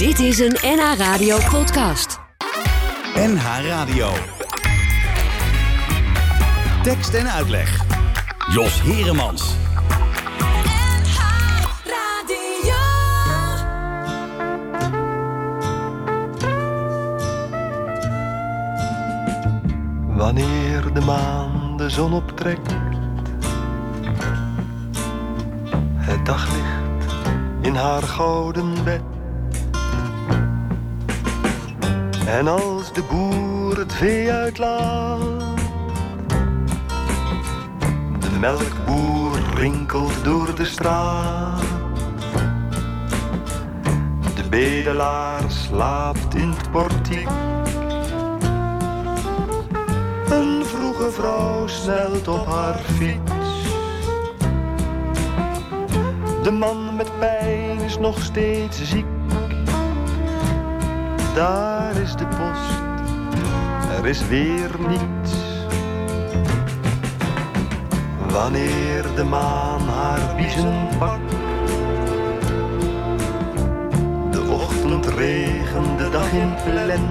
Dit is een NH Radio podcast. NH Radio. Tekst en uitleg. Jos Heremans. Wanneer de maan de zon optrekt, het daglicht in haar gouden bed. En als de boer het vee uitlaat, de melkboer rinkelt door de straat. De bedelaar slaapt in het portiek. Een vroege vrouw snelt op haar fiets. De man met pijn is nog steeds ziek. Daar is de post, er is weer niets. Wanneer de maan haar biezen pakt. De ochtendregen de dag in plen.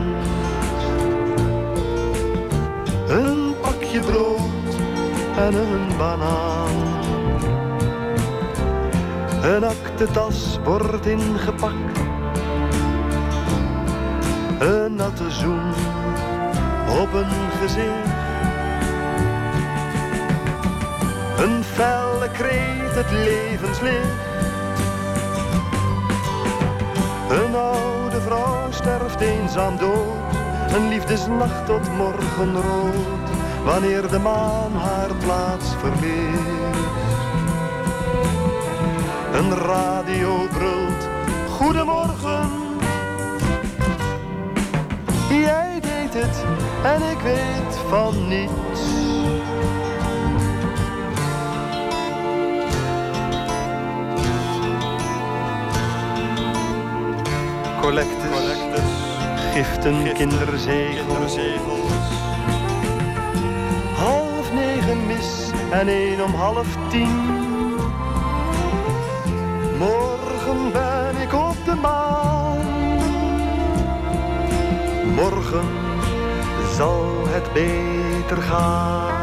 Een pakje brood en een banaan. Een aktentas wordt ingepakt. Een natte zoen op een gezicht. Een felle kreet het levenslicht. Een oude vrouw sterft eenzaam dood. Een liefdesnacht tot morgenrood. Wanneer de maan haar plaats verliest. Een radio brult. Goedemorgen. Het en ik weet van niets. Collectes, giften, kinderzegels. Half negen mis en één om half tien. Morgen ben ik op de maan. Morgen zal het beter gaan.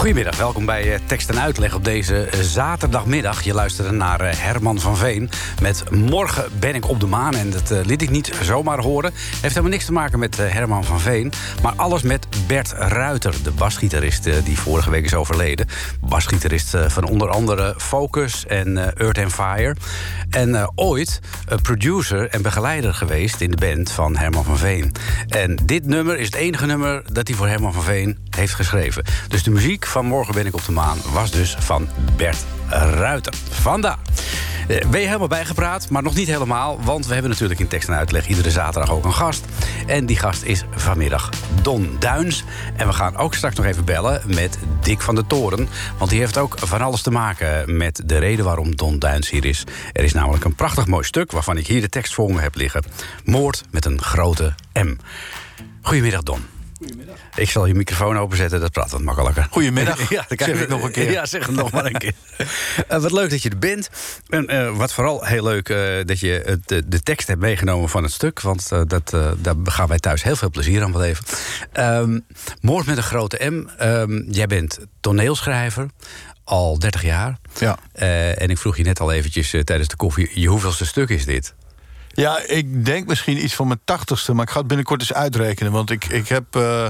Goedemiddag, welkom bij eh, Tekst en Uitleg op deze eh, zaterdagmiddag. Je luisterde naar eh, Herman van Veen met Morgen ben ik op de maan. En dat liet ik niet zomaar horen. Heeft helemaal niks te maken met Herman van Veen. Maar alles met Bert Ruiter, de basgitarist uh, die vorige week is overleden. Basgitarist van onder andere Focus en Earth and Fire. En ooit producer en begeleider geweest in de band van Herman van Veen. En dit nummer is het enige nummer dat hij voor Herman van Veen heeft geschreven. Dus de muziek van Morgen ben ik op de maan was dus van Bert Ruiter. Vandaar. Ben je helemaal bijgepraat, maar nog niet helemaal. Want we hebben natuurlijk in tekst en uitleg iedere zaterdag ook een gast. En die gast is vanmiddag Don Duins. En we gaan ook straks nog even bellen met Dick van der Toren. Want die heeft ook van alles te maken met de reden waarom Don Duins hier is. Er is namelijk een prachtig mooi stuk waarvan ik hier de tekst voor me heb liggen. Moord met een grote M. Goedemiddag, Don. Goedemiddag. Ik zal je microfoon openzetten, dat praat wat makkelijker. Goedemiddag. Ja, zeg ik nog een keer. Ja, zeg het nog maar een keer. Uh, wat leuk dat je er bent. En uh, wat vooral heel leuk uh, dat je de, de, tekst hebt meegenomen van het stuk. Want dat, daar gaan wij thuis heel veel plezier aan beleven. Um, Moord met een grote M. Um, jij bent toneelschrijver. Al 30 jaar. Ja. en ik vroeg je net al eventjes tijdens de koffie... je hoeveelste stuk is dit? Ja, ik denk misschien iets van mijn tachtigste, maar ik ga het binnenkort eens uitrekenen. Want ik, ik heb. Uh,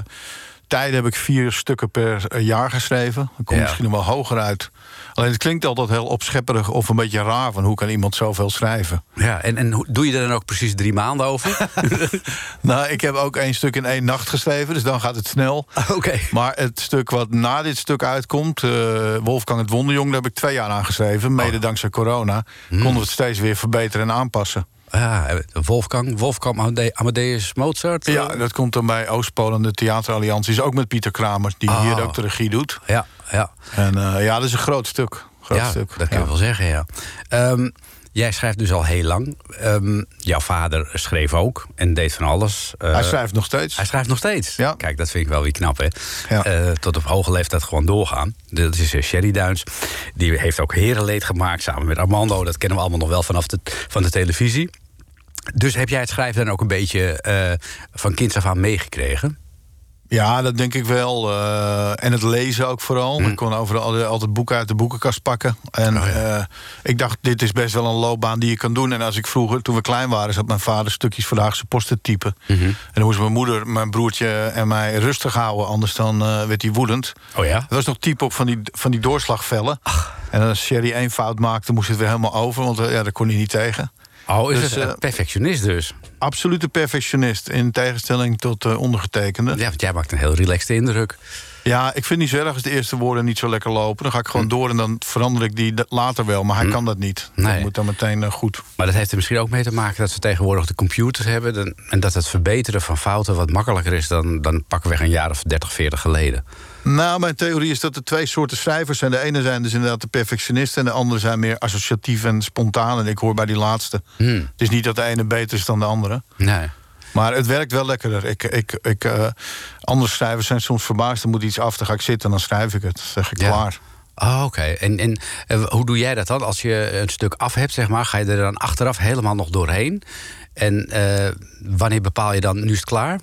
tijden heb ik vier stukken per jaar geschreven. Dan kom ja. misschien nog wel hoger uit. Alleen het klinkt altijd heel opschepperig of een beetje raar... van hoe kan iemand zoveel schrijven. Ja, en, en doe je er dan ook precies drie maanden over? nou, ik heb ook één stuk in één nacht geschreven, dus dan gaat het snel. Oké. Okay. Maar het stuk wat na dit stuk uitkomt... Uh, Wolfgang het Wonderjong, daar heb ik twee jaar aan geschreven. Mede oh. dankzij corona hmm. konden we het steeds weer verbeteren en aanpassen. Ja, Wolfgang, Wolfgang Amadeus Mozart. Ja, dat komt dan bij Oostpolen, de theaterallianties. Ook met Pieter Kramer, die oh. hier ook de regie doet. Ja, ja. En uh, ja, dat is een groot stuk. Groot ja, stuk. dat kan je wel zeggen, ja. Um, jij schrijft dus al heel lang. Ehm, jouw vader schreef ook en deed van alles. Uh, hij schrijft nog steeds. Hij schrijft nog steeds. Ja. Kijk, dat vind ik wel weer knap, hè? Ja. Uh, tot op hoge leeftijd gewoon doorgaan. Dat is uh, Sherry Duins. Die heeft ook Herenleed gemaakt samen met Armando. Dat kennen we allemaal nog wel vanaf de, van de televisie. Dus heb jij het schrijven dan ook een beetje van kinds af aan meegekregen? Ja, dat denk ik wel. Uh, en het lezen ook vooral. Mm. Ik kon overal altijd boeken uit de boekenkast pakken. En oh, ja. uh, ik dacht, dit is best wel een loopbaan die je kan doen. En als ik vroeger, toen we klein waren, zat mijn vader stukjes voor de Haagse Post te typen. Mm -hmm. En dan moest mijn moeder, mijn broertje en mij rustig houden. Anders dan uh, werd hij woedend. Oh ja? Dat was nog type op van die, van die doorslagvellen. Ach. En als Sherry één fout maakte, moest het weer helemaal over. Want ja, daar kon hij niet tegen. Oh, is dus, het een perfectionist dus? Absolute perfectionist, in tegenstelling tot uh, ondergetekende. Ja, want jij maakt een heel relaxte indruk. Ja, ik vind het niet zo erg als de eerste woorden niet zo lekker lopen. Dan ga ik gewoon hm. door en dan verander ik die later wel. Maar hij hm. kan dat niet. Nee. Dat moet dan meteen uh, goed. Maar dat heeft er misschien ook mee te maken dat we tegenwoordig de computers hebben... en dat het verbeteren van fouten wat makkelijker is... dan, dan pakken we een jaar of 30, 40 geleden. Nou, mijn theorie is dat er twee soorten schrijvers zijn. De ene zijn dus inderdaad de perfectionisten... en de andere zijn meer associatief en spontaan. En ik hoor bij die laatste. Hmm. Het is niet dat de ene beter is dan de andere. Nee. Maar het werkt wel lekkerder. Ik, ik, ik, uh, andere schrijvers zijn soms verbaasd. Dan moet iets af, dan ga ik zitten en dan schrijf ik het. Dan zeg ik ja. klaar. Oh, Oké, en, en uh, hoe doe jij dat dan? Als je een stuk af hebt, zeg maar, ga je er dan achteraf helemaal nog doorheen? En uh, wanneer bepaal je dan, nu is het klaar?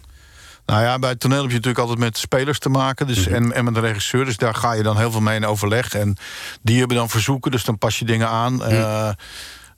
Nou ja, bij het toneel heb je natuurlijk altijd met spelers te maken. Dus, mm -hmm. en, en met de regisseur. Dus daar ga je dan heel veel mee in overleg. En die hebben dan verzoeken, dus dan pas je dingen aan. Mm.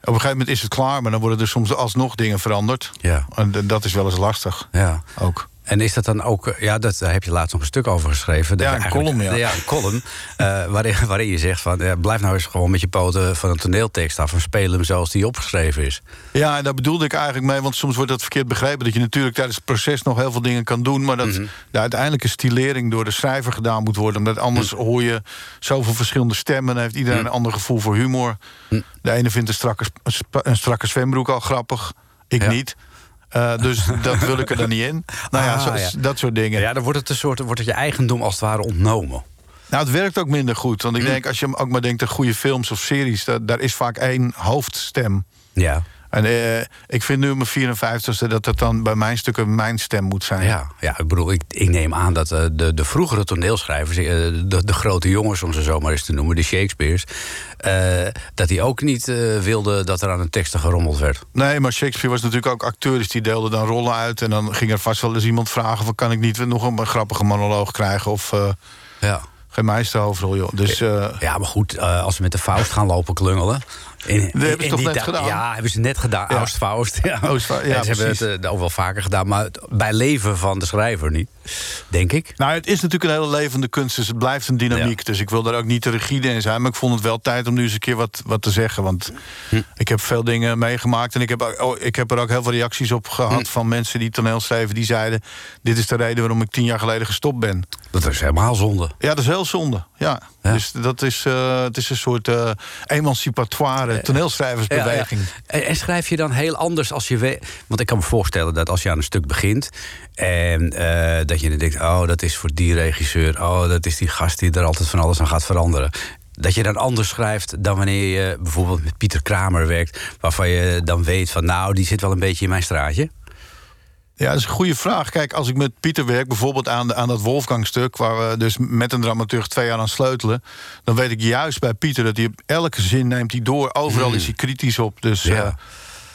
Op een gegeven moment is het klaar, maar dan worden er soms alsnog dingen veranderd. Ja. En dat is wel eens lastig. Ja. Ook. En is dat dan ook, ja, dat, daar heb je laatst nog een stuk over geschreven. Ja, een column, ja. Ja, een column. uh, waarin, waarin je zegt van, ja, blijf nou eens gewoon met je poten van een toneeltekst af... en speel hem zoals die opgeschreven is. Ja, en daar bedoelde ik eigenlijk mee, want soms wordt dat verkeerd begrepen... dat je natuurlijk tijdens het proces nog heel veel dingen kan doen... maar dat mm -hmm. de uiteindelijke stilering door de schrijver gedaan moet worden. Omdat anders mm. hoor je zoveel verschillende stemmen... en heeft iedereen mm. een ander gevoel voor humor. De ene vindt een strakke, een strakke zwembroek al grappig, ik ja. niet... Uh, dus dat wil ik er dan niet in. Nou ja, ah, zo, ja, dat soort dingen. Ja, dan wordt het een soort wordt het je eigendom als het ware ontnomen. Nou, het werkt ook minder goed. Want ik denk, als je ook maar denkt aan goede films of series, daar, daar is vaak één hoofdstem. Ja. En uh, ik vind nu op mijn 54ste dat het dan bij mijn stukken mijn stem moet zijn. Ja, ja ik bedoel, ik, ik neem aan dat uh, de, de vroegere toneelschrijvers, uh, de, de grote jongens om ze zo maar eens te noemen, de Shakespeare's, dat die ook niet wilden dat er aan de teksten gerommeld werd. Nee, maar Shakespeare was natuurlijk ook acteur, dus die deelde dan rollen uit. En dan ging er vast wel eens iemand vragen: van, kan ik niet nog een, grappige monoloog krijgen? Of, ja. Geen meesterhoofdrol, joh. Dus, ja, maar goed, als we met de Faust gaan lopen klungelen. In, hebben ze toch net gedaan? Ja, hebben ze net gedaan. Ja. Oostfaust. Ja. Oostfaust, ja, ze hebben het uh, ook wel vaker gedaan, maar bij leven van de schrijver niet, denk ik. Nou, het is natuurlijk een hele levende kunst, dus het blijft een dynamiek. Ja. Dus ik wil daar ook niet te rigide in zijn, maar ik vond het wel tijd om nu eens een keer wat, wat te zeggen. Want hm. ik heb veel dingen meegemaakt en ik heb, oh, ik heb er ook heel veel reacties op gehad hm. van mensen die toneel schrijven. Die zeiden: Dit is de reden waarom ik tien jaar geleden gestopt ben. Dat is helemaal zonde. Ja, dat is heel zonde. Ja. ja. Dus dat is, uh, het is een soort uh, emancipatoire toneelschrijversbeweging. Ja, ja. En schrijf je dan heel anders als je weet. Want ik kan me voorstellen dat als je aan een stuk begint. en uh, dat je dan denkt: oh, dat is voor die regisseur. Oh, dat is die gast die er altijd van alles aan gaat veranderen. Dat je dan anders schrijft dan wanneer je bijvoorbeeld met Pieter Kramer werkt. waarvan je dan weet van, nou, die zit wel een beetje in mijn straatje. Ja, dat is een goede vraag. Kijk, als ik met Pieter werk, bijvoorbeeld aan, aan dat Wolfgang-stuk... waar we dus met een dramaturg twee jaar aan sleutelen... dan weet ik juist bij Pieter dat hij op elke zin neemt hij door. Overal is hij kritisch op. Dus ja. uh,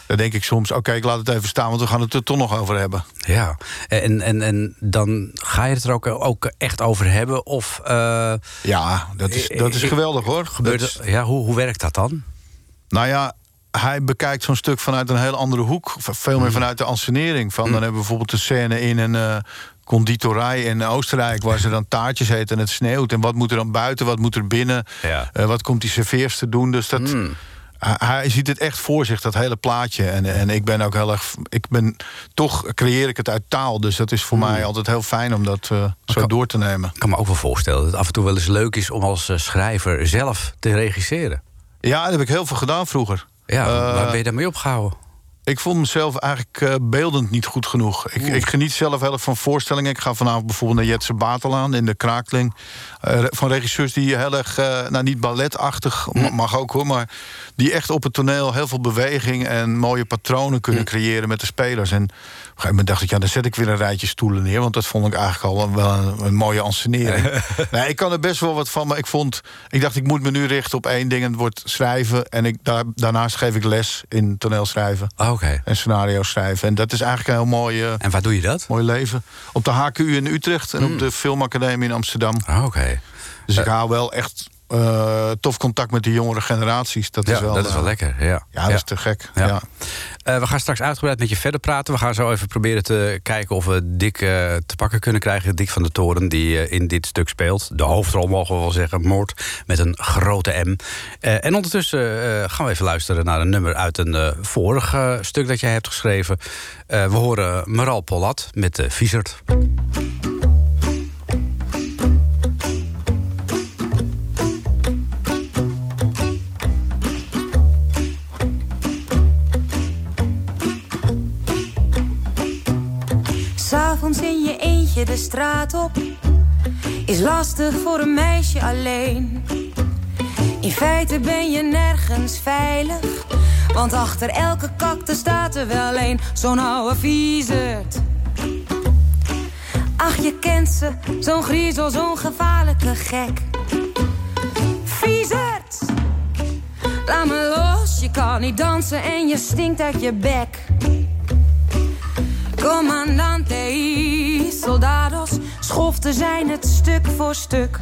dan denk ik soms, oké, okay, ik laat het even staan... want we gaan het er toch nog over hebben. Ja, en, en, en dan ga je het er ook, ook echt over hebben? Of, uh, ja, dat is, dat is geweldig, hoor. Gebeurt, is, ja, hoe, hoe werkt dat dan? Nou ja, hij bekijkt zo'n stuk vanuit een heel andere hoek. Veel meer vanuit de ansenering. Van, Dan hebben we bijvoorbeeld de scène in een uh, conditorij in Oostenrijk... waar ze dan taartjes eten en het sneeuwt. En wat moet er dan buiten, wat moet er binnen? Ja. Uh, wat komt die serveerster doen? Dus dat... Mm. Hij ziet het echt voor zich, dat hele plaatje. En, en ik ben ook heel erg. Ik ben, toch creëer ik het uit taal. Dus dat is voor mm. mij altijd heel fijn om dat uh, zo kan, door te nemen. Ik kan me ook wel voorstellen dat het af en toe wel eens leuk is om als schrijver zelf te regisseren. Ja, dat heb ik heel veel gedaan vroeger. Ja, uh, waar ben je daarmee opgehouden? Ik vond mezelf eigenlijk uh, beeldend niet goed genoeg. Ik, ik, geniet zelf heel erg van voorstellingen. Ik ga vanavond bijvoorbeeld naar Jetse Batelaan in de Kraakling. Uh, van regisseurs die heel erg, uh, nou niet balletachtig, mag ook hoor... maar die echt op het toneel heel veel beweging en mooie patronen kunnen creëren met de spelers. En een gegeven moment dacht ik, ja, dan zet ik weer een rijtje stoelen neer. Want dat vond ik eigenlijk al wel een, een mooie ansenering. nee, ik kan er best wel wat van, maar ik vond... Ik dacht, ik moet me nu richten op één ding en het wordt schrijven. En ik, daar, daarnaast geef ik les in toneelschrijven. Oh, En scenario schrijven. En dat is eigenlijk een heel mooi... en waar doe je dat? Mooi leven. Op de HKU in Utrecht en op hmm. de Filmacademie in Amsterdam. Oh, oké. Dus ik hou wel echt uh, tof contact met de jongere generaties. Dat ja, is wel, dat is wel uh, lekker. Ja, ja, dat is te gek. Ja. Uh, we gaan straks uitgebreid met je verder praten. We gaan zo even proberen te kijken of we Dick te pakken kunnen krijgen. Dick van de Toren, die in dit stuk speelt. De hoofdrol mogen we wel zeggen, moord met een grote M. en ondertussen gaan we even luisteren naar een nummer uit een vorig stuk dat jij hebt geschreven. we horen Meral Polat met Viezert. S'avonds de straat op is lastig voor een meisje alleen. In feite ben je nergens veilig, want achter elke kakte staat er wel een, zo'n oude viezerd. Ach, je kent ze, zo'n griezel, zo'n gevaarlijke gek. Viezerd! Laat me los, je kan niet dansen en je stinkt uit je bek. Commandante y soldados schoften zijn het stuk voor stuk.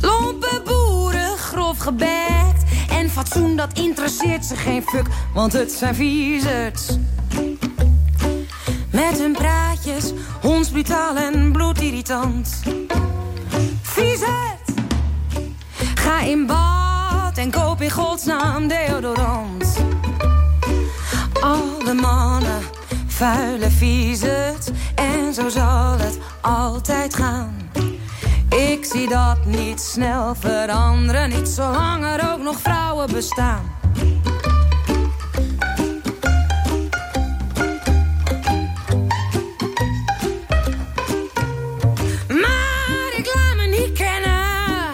Lompe boeren, grof gebekt. En fatsoen, dat interesseert ze geen fuck, want het zijn viezers. Met hun praatjes, hondsbrutaal en bloedirritant. Viezerd! Ga in bad en koop in godsnaam deodorant. Alle mannen vuile viezet. En zo zal het altijd gaan. Ik zie dat niet snel veranderen, niet zolang er ook nog vrouwen bestaan. Maar ik laat me niet kennen.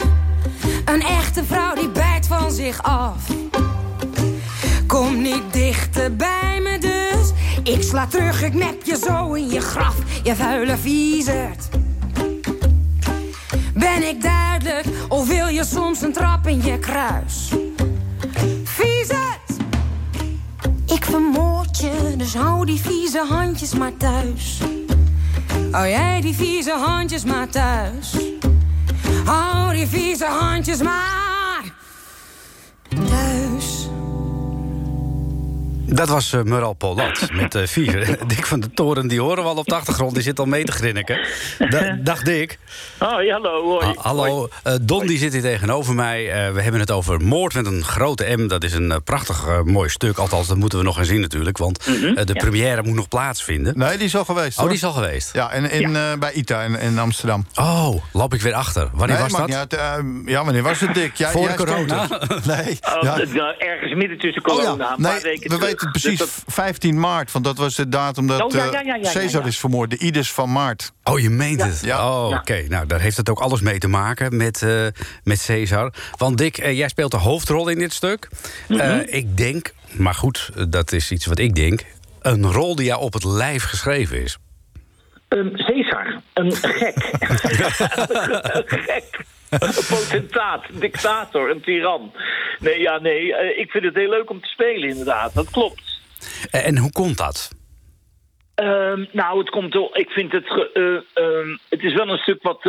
Een echte vrouw die bijt van zich af. Kom niet dichterbij. Ik sla terug, ik nep je zo in je graf, je vuile viezerd. Ben ik duidelijk, of wil je soms een trap in je kruis? Viezerd! Ik vermoord je, dus hou die vieze handjes maar thuis. Hou jij die vieze handjes maar thuis. Hou die vieze handjes maar Dat was uh, Mural Polat met uh, vier. Dick van de Toren, die horen we al op de achtergrond. Die zit al mee te grinniken. Da dag Dick. Hoi, hallo. Hoi. Ah, hallo. Uh, Don die zit hier tegenover mij. we hebben het over Moord met een grote M. Dat is een prachtig mooi stuk. Althans, dat moeten we nog gaan zien natuurlijk. Want mm -hmm. de première moet nog plaatsvinden. Nee, die is al geweest. Oh, die is al geweest? Ja, in, in, ja. bij ITA in, in, Amsterdam. Oh, loop ik weer achter. Wanneer nee, was dat? Uit, ja, wanneer was het, Dick? Jij, Voor jij corona? nee. Oh, ja. Ergens midden tussen corona. Oh, ja. nee, een weken we precies dus 15 maart, want dat was de datum dat oh, ja, ja, ja, ja, Caesar is vermoord. De Ides van maart. Oh, je meent het? Ja. Oh, oké. Nou, daar heeft het ook alles mee te maken met, uh, met Caesar. Want Dick, uh, jij speelt de hoofdrol in dit stuk. Mm -hmm. uh, ik denk, maar goed, dat is iets wat ik denk... een rol die jou op het lijf geschreven is. Um, Caesar, een gek. een gek. Een potentaat, een dictator, een tiran. Nee, ja, nee, ik vind het heel leuk om te spelen, inderdaad. Dat klopt. En hoe komt dat? Um, nou, het komt door. Ik vind het. Uh, uh, het is wel een stuk wat,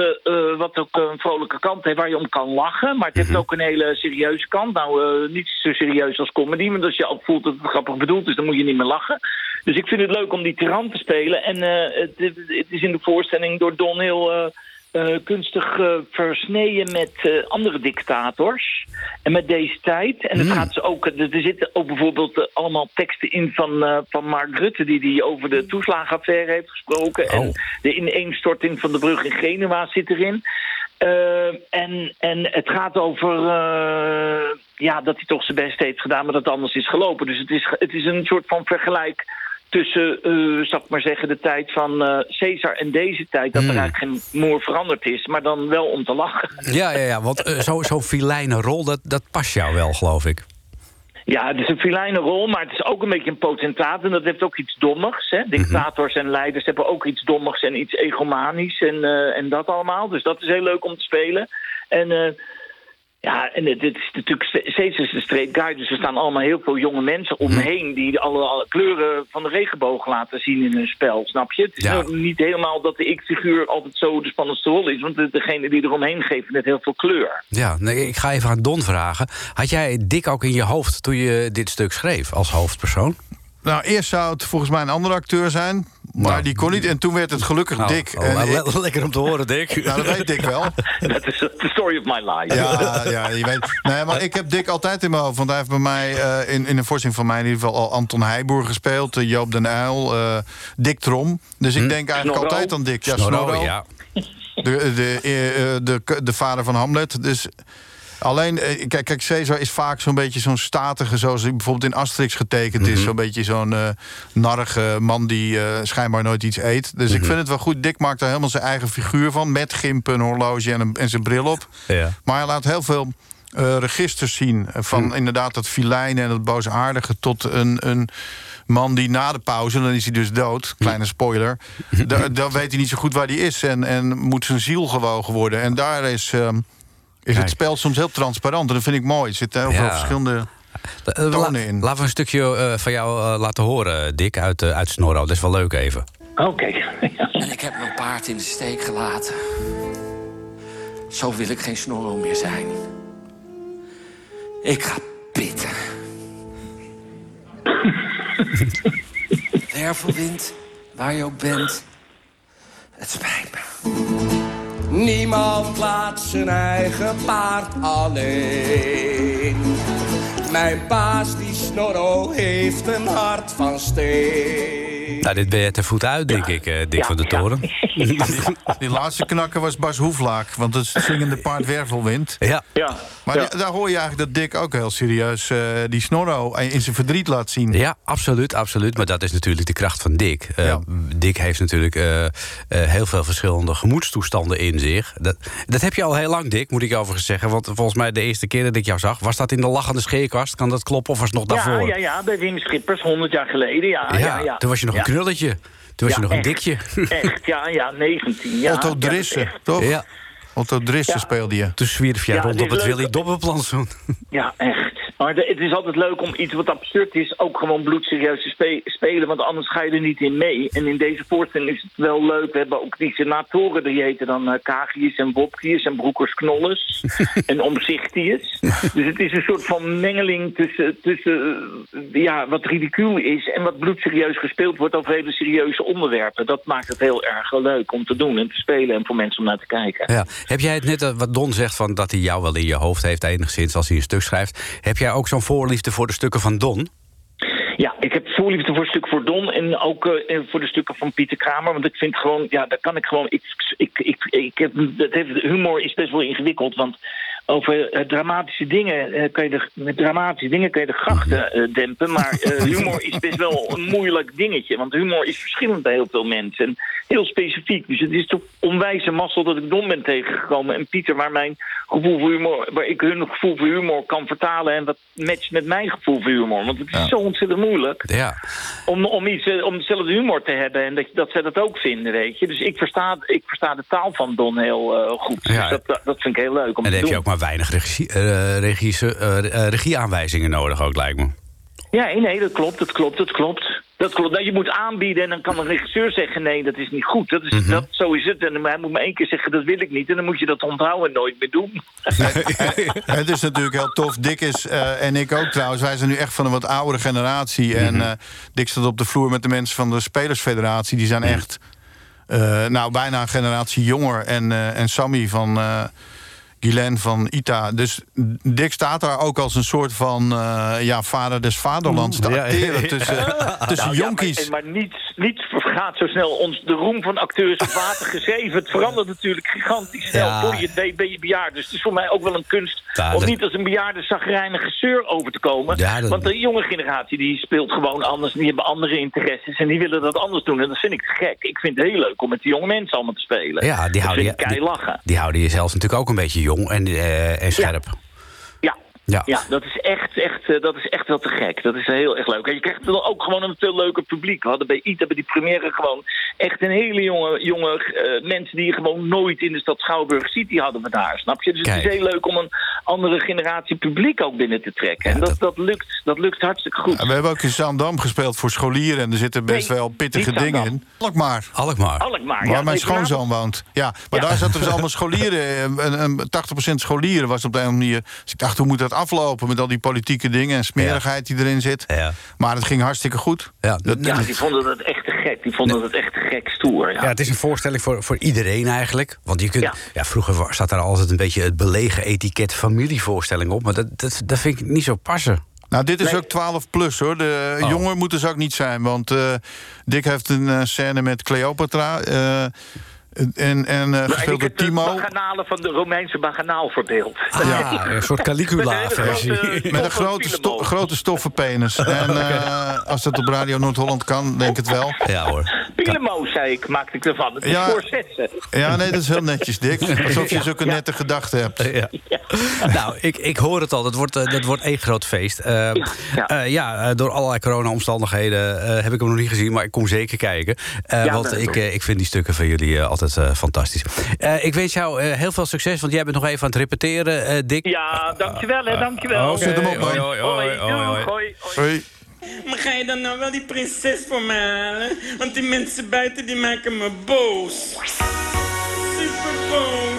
wat ook een vrolijke kant heeft, waar je om kan lachen. Maar het heeft -hmm. ook een hele serieuze kant. Nou, niet zo serieus als comedy, maar als je al voelt dat het grappig bedoeld is, dan moet je niet meer lachen. Dus ik vind het leuk om die tiran te spelen. En het, het, is in de voorstelling door Don heel. Uh, kunstig uh, versneden met uh, andere dictators. En met deze tijd. En het mm. gaat ze ook, er zitten ook bijvoorbeeld allemaal teksten in van, van Mark Rutte... die die over de toeslagenaffaire heeft gesproken. Oh. En de ineenstorting van de brug in Genua zit erin. en, en het gaat over ja, dat hij toch zijn best heeft gedaan, maar dat het anders is gelopen. Dus het is, het is een soort van vergelijk tussen, uh, zal ik maar zeggen, de tijd van uh, Caesar en deze tijd... dat er Hmm. eigenlijk geen moer veranderd is, maar dan wel om te lachen. Ja, ja, ja want uh, zo'n zo filijne rol, dat, dat past jou wel, geloof ik. Ja, het is een filijne rol, maar het is ook een beetje een potentaat. En dat heeft ook iets dommigs. Hè? Dictators en leiders hebben ook iets dommigs en iets egomanisch en, en dat allemaal. Dus dat is heel leuk om te spelen. En ja, en dit is natuurlijk steeds is de straight guy. Dus er staan allemaal heel veel jonge mensen omheen... die alle, alle kleuren van de regenboog laten zien in hun spel, snap je? Het is ja. niet helemaal dat de ik-figuur altijd zo de spannendste rol is... want degene die eromheen geven net heel veel kleur. Ja, nee, ik ga even aan Don vragen. Had jij Dick ook in je hoofd toen je dit stuk schreef als hoofdpersoon? Nou, eerst zou het volgens mij een andere acteur zijn. Maar nou, die kon niet. En toen werd het gelukkig nou, Dick. Oh, en ik... Lekker om te horen, Dick. nou, dat weet Dick wel. Dat is the story of my life. Ja, ja, je weet. Nee, maar ik heb Dick altijd in mijn hoofd. Want hij heeft bij mij, uh, in, in een voorziening van mij... in ieder geval al Anton Heijboer gespeeld. Uh, Joop den Uyl, uh, Dick Trom. Dus ik hm? denk eigenlijk Snorro. altijd aan Dick. Ja, Snorro, Snorro. ja. De, de, de, de, de vader van Hamlet. Dus... Alleen, kijk, kijk, Caesar is vaak zo'n beetje zo'n statige... zoals hij bijvoorbeeld in Asterix getekend is. -hmm. Zo'n beetje zo'n uh, narige man die uh, schijnbaar nooit iets eet. Dus ik vind het wel goed. Dick maakt daar helemaal zijn eigen figuur van. Met gimpen, een horloge en, een, en zijn bril op. Ja. Maar hij laat heel veel uh, registers zien. Van mm. inderdaad dat filijne en dat boosaardige... tot een... een man die na de pauze, dan is hij dus dood. Kleine spoiler. dan, weet hij niet zo goed waar hij is. En, en moet zijn ziel gewogen worden. En daar is... Uh, is het spel soms heel transparant. En dat vind ik mooi. Er zitten heel veel verschillende tonen in. Laten we een stukje uh, van jou uh, laten horen, Dick, uit, uh, uit Snorro. Dat is wel leuk even. Oké. Okay. en ik heb mijn paard in de steek gelaten. Zo wil ik geen Snorro meer zijn. Ik ga pitten. Wervelwind, waar je ook bent. Het spijt me. Niemand laat zijn eigen paard alleen. Mijn baas, die Snorro, heeft een hart van steen. Nou, dit ben je te voet uit, denk ja. ik, uh, Dick ja, van de Toren. Ja. Die, die, laatste knakker was Bas Hoeflaak, want het zingende paard Wervelwind. Ja. ja. Maar daar hoor je eigenlijk dat Dick ook heel serieus uh, die Snorro in zijn verdriet laat zien. Ja, absoluut, absoluut. Maar dat is natuurlijk de kracht van Dick. Uh, Dick heeft natuurlijk heel veel verschillende gemoedstoestanden in zich. Dat, dat heb je al heel lang, Dick, moet ik overigens zeggen. Want volgens mij de eerste keer dat ik jou zag... was dat in de lachende scheerkast? Kan dat kloppen of was het nog daarvoor? Ja, ja, ja bij Wim Schippers, 100 jaar geleden. Ja, ja, ja, ja. Toen was je nog een knulletje. Toen was ja, je nog echt, een dikje. Echt, ja, ja, 19. Ja, Otto Drissen, ja, toch? Ja. Otto Drissen Ja. speelde je. Toen zwierf jij Ja, rond op het. Willy Dobbenplantsoen. Ja, echt. Maar de- het is altijd leuk om iets wat absurd is... ook gewoon bloedserieus te spe- spelen, want anders ga je er niet in mee. En in deze voorstelling is het wel leuk. We hebben ook die senatoren, die heten dan uh, Kagius en Bobkius en Broekers Knolles en Omzichtius. Dus het is een soort van mengeling tussen, tussen eh, ja, wat ridicuul is... en wat bloedserieus gespeeld wordt over hele serieuze onderwerpen. Dat maakt het heel erg leuk om te doen en te spelen... en voor mensen om naar te kijken. Ja. Heb jij het net, eh, wat Don zegt, van dat hij jou wel in je hoofd heeft enigszins als hij een stuk schrijft. Heb jij ook zo'n voorliefde voor de stukken van Don? Ja, ik heb voorliefde voor het stuk voor Don en ook eh, voor de stukken van Pieter Kramer. Want ik vind gewoon, ja, daar kan ik gewoon. Ik, ik, ik, ik heb, dat heeft, humor is best wel ingewikkeld. Want over eh, dramatische dingen eh, kan je de, met dramatische dingen kan je de grachten eh, dempen. Maar eh, humor is best wel een moeilijk dingetje. Want humor is verschillend bij heel veel mensen. En heel specifiek. Dus het is toch onwijze mazzel dat ik Don ben tegengekomen. En Pieter, waar mijn gevoel voor humor, waar ik hun gevoel voor humor kan vertalen. En wat matcht met mijn gevoel voor humor. Want het is Ja. zo ontzettend moeilijk Ja. om, om, iets, eh, om dezelfde humor te hebben en dat, dat zij dat ook vinden, weet je. Dus ik versta, ik versta de taal van Don heel eh, goed. Ja. Dus dat, dat, dat vind ik heel leuk om En dan te heb je doen. ook maar weinig regie, eh, regie, eh, regieaanwijzingen nodig ook, lijkt me. Ja, nee, dat klopt, dat klopt, dat klopt. Dat klopt. Nou, je moet aanbieden en dan kan een regisseur zeggen... nee, dat is niet goed. Dat is, Mhm. dat, zo is het. En hij moet maar één keer zeggen, dat wil ik niet. En dan moet je dat onthouden en nooit meer doen. Het is natuurlijk heel tof. Dick is, eh, en ik ook trouwens, wij zijn nu echt van een wat oudere generatie. En eh, Dick staat op de vloer met de mensen van de Spelersfederatie. Die zijn echt, eh, nou, bijna een generatie jonger. En, eh, en Sammy van... eh, Guylaine van ITA. Dus Dick staat daar ook als een soort van uh, ja, vader des vaderlands te acteren tussen, tussen Nou, jonkies. Ja, maar, maar niets, niets vergaat zo snel ons de roem van acteurs water gegeven. Het verandert natuurlijk gigantisch snel. Ja. Voor je weet ben je bejaard. Dus het is voor mij ook wel een kunst Ja, om dat- niet als een bejaarde zagrijnige zeur over te komen. Ja, dat- Want de jonge generatie die speelt gewoon anders. Die hebben andere interesses en die willen dat anders doen. En dat vind ik gek. Ik vind het heel leuk om met die jonge mensen allemaal te spelen. Ja, die houden, vind je, die, lachen. die houden je zelfs natuurlijk ook een beetje jong en, eh, en scherp. Ja. Ja. Ja, dat is echt, echt, eh, dat is echt wel te gek. Dat is heel erg leuk. En je krijgt dan ook gewoon een veel leuker publiek. We hadden bij ITA bij die première gewoon echt een hele jonge, jonge eh, mensen die je gewoon nooit in de stad Schouwburg ziet. Die hadden we daar, snap je? Dus het is heel leuk om een andere generatie publiek ook binnen te trekken. Ja, en dat, dat- dat, lukt, dat lukt hartstikke goed. En we hebben ook in Zaandam gespeeld voor scholieren. En er zitten best Nee, wel pittige dingen in. Alkmaar. Alkmaar. Alkmaar, Waar ja, mijn schoonzoon woont. Ja, maar Ja. daar zaten dus allemaal scholieren. En, en 80% scholieren was op de een of andere manier. Dus ik dacht, hoe moet dat aflopen met al die politieke dingen en smerigheid die erin zit. Ja. Maar het ging hartstikke goed. Ja, Dat- Ja, die vonden dat echt te gek. Die vonden dat echt te gek stoer. Ja. Ja, het is een voorstelling voor, voor iedereen eigenlijk. Want je kunt, ja. Ja. vroeger zat daar altijd een beetje het belegen etiket familievoorstelling op. Maar dat, dat, dat vind ik niet zo passen. Nou, dit is Nee. ook 12 plus hoor. De Oh. jonger moet dus ook niet zijn. Want eh, Dick heeft een eh, scène met Cleopatra. eh, en en eh, Maar gespeeld ik door de Timo. baganalen van de Romeinse baganaal verbeeld. Ja, een soort Caligula-versie. Met een grote- Met een grote, sto grote stoffen penis. En eh, als dat op Radio Noord-Holland kan, denk ik het wel. Ja hoor. Pilemo, zei ik, maakte ik ervan. Het is Ja. voor zessen. Ja, nee, dat is heel netjes, Dick. Alsof je zulke nette gedachten hebt. Ja. Nou, ik, ik hoor het al. Dat wordt, eh, dat wordt één groot feest. Eh, ja. eh, ja, eh, door allerlei corona-omstandigheden eh, heb ik hem nog niet gezien. Maar ik kom zeker kijken. Eh, Ja, want ik, ik vind die stukken van jullie altijd fantastisch. Eh, ik wens jou eh, heel veel succes. Want jij bent nog even aan het repeteren, eh, Dick. Ja, dankjewel hè, dankjewel. Zet hem op, man. Hoi, hoi, hoi, Hoi, hoi, hoi. doei, hoi, hoi. Hoi. Maar ga je dan nou wel die prinses voor me halen? Want die mensen buiten die maken me boos. Super boos.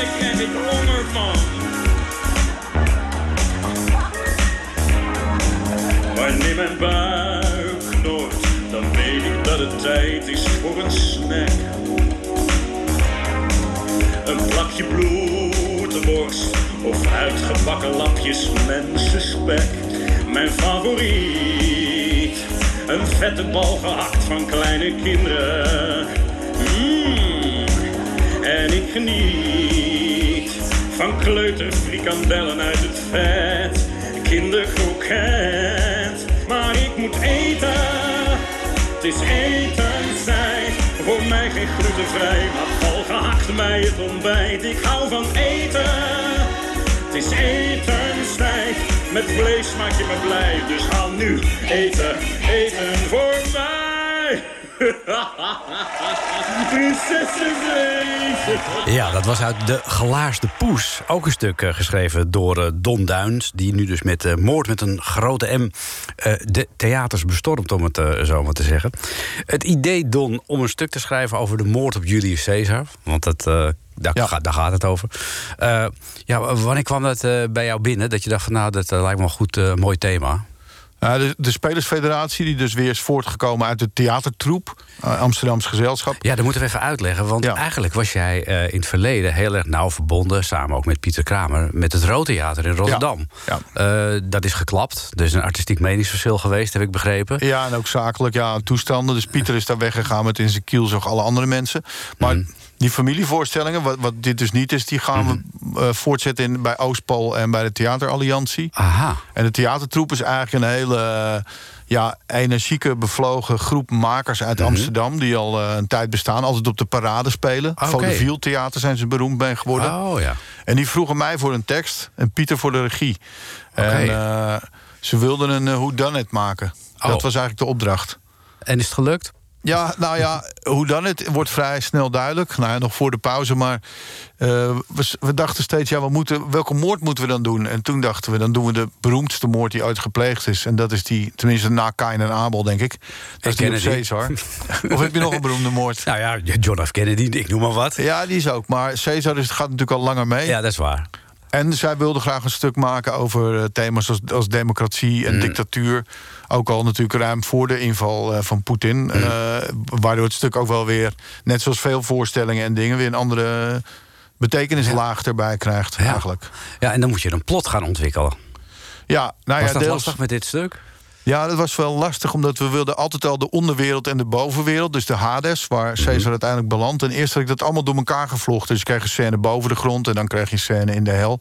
Daar krijg ik honger van. Wanneer mijn buik knort, dan weet ik dat het tijd is voor een snack. Een plakje bloedenborst of uitgebakken lapjes mensenspek. Mijn favoriet, een vette bal gehakt van kleine kinderen. Mm. En ik geniet van kleuterfrikandellen uit het vet. Kinderkroket, maar ik moet eten. Het is etenstijd, voor mij geen glutenvrij, maar val gehakt bij het ontbijt. Ik hou van eten, het is etenstijd. Met vlees maak je me blij, dus haal nu eten, eten voor mij. Ja, dat was uit De Gelaarsde Poes. Ook een stuk eh, geschreven door eh, Don Duins... die nu dus met eh, Moord met een grote M... de theaters bestormt, om het zo maar te zeggen. Het idee, Don, om een stuk te schrijven... over de moord op Julius Caesar... want dat, daar, Ja. gaat, daar gaat het over. Ja, wanneer kwam dat bij jou binnen? Dat je dacht van, nou, dat lijkt me een goed, mooi thema. Ja, de, de Spelersfederatie, die dus weer is voortgekomen uit de theatertroep. eh, Amsterdams gezelschap. Ja, dat moeten we even uitleggen. Want Ja. eigenlijk was jij eh, in het verleden heel erg nauw verbonden... samen ook met Pieter Kramer, met het Roodtheater in Rotterdam. Ja. Eh, dat is geklapt. Er is een artistiek meningsverschil geweest, heb ik begrepen. Ja, en ook zakelijk, ja, toestanden. Dus Pieter is daar weggegaan met in zijn kiel zoals alle andere mensen. Maar Mhm. Die familievoorstellingen, wat, wat dit dus niet is... die gaan we Mhm. eh, voortzetten in, bij Oostpol en bij de Theateralliantie. Aha. En de theatertroep is eigenlijk een hele eh, ja, energieke, bevlogen groep makers uit Amsterdam... die al eh, een tijd bestaan, altijd op de parade spelen. Oké. Vaudeville Theater zijn ze beroemd mee geworden. Oh ja. En die vroegen mij voor een tekst en Pieter voor de regie. Oké. En ze wilden een Who Done It maken. Oh. Dat was eigenlijk de opdracht. En is het gelukt? Ja, nou ja, hoe dan het wordt vrij snel duidelijk. Nou ja, nog voor de pauze, maar uh, we, we, dachten steeds... ja, we moeten, welke moord moeten we dan doen? En toen dachten we, dan doen we de beroemdste moord die ooit gepleegd is. En dat is die, tenminste na Kain en Abel, denk ik. Dat is die op Caesar. of heb je nog een beroemde moord? Nou ja, John F. Kennedy, ik noem maar wat. Ja, die is ook. Maar Caesar is, gaat natuurlijk al langer mee. Ja, dat is waar. En zij wilde graag een stuk maken over uh, thema's als, als democratie en mm. dictatuur. Ook al natuurlijk ruim voor de inval uh, van Poetin. Mm. Uh, waardoor het stuk ook wel weer, net zoals veel voorstellingen en dingen, weer een andere betekenislaag erbij krijgt, eigenlijk. Ja, en dan moet je een plot gaan ontwikkelen. Ja, nou Was ja, dat deels- lastig met dit stuk? Ja, dat was wel lastig, omdat we wilden altijd al de onderwereld en de bovenwereld. Dus de Hades, waar Mhm. Caesar uiteindelijk belandt. En eerst had ik dat allemaal door elkaar gevlochten. Dus je kreeg een scène boven de grond en dan kreeg je een scène in de hel.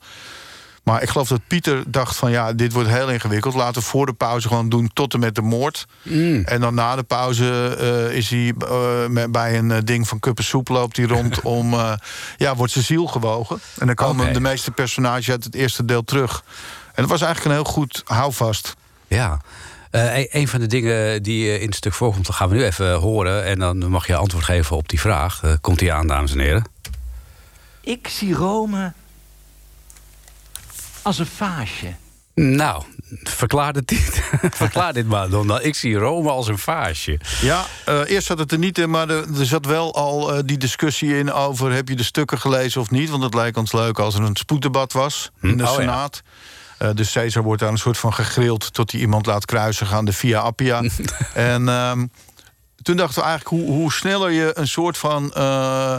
Maar ik geloof dat Pieter dacht van ja, dit wordt heel ingewikkeld. Laten we voor de pauze gewoon doen tot en met de moord. Mm. En dan na de pauze eh, is hij eh, met- bij een eh, ding van kuppensoep loopt hij rond om... ja, wordt zijn ziel gewogen. En dan komen de meeste personages uit het eerste deel terug. En dat was eigenlijk een heel goed houvast. Ja. Eh, een- een van de dingen die eh, in het stuk voorkomt, dat gaan we nu even horen. En dan mag je antwoord geven op die vraag. Eh, komt die aan, dames en heren? Ik zie Rome als een vaasje. Nou, verklaar dit, verklaar dit maar dan. Nou, Ik zie Rome als een vaasje. Ja, eh, eerst zat het er niet in, maar er, er zat wel al eh, die discussie in over... heb je de stukken gelezen of niet? Want het lijkt ons leuk als er een spoeddebat was in de Oh, ja. Eh, dus Caesar wordt daar een soort van gegrild... tot hij iemand laat kruisen aan de Via Appia. en ehm, toen dachten we eigenlijk hoe, hoe sneller je een soort van... eh,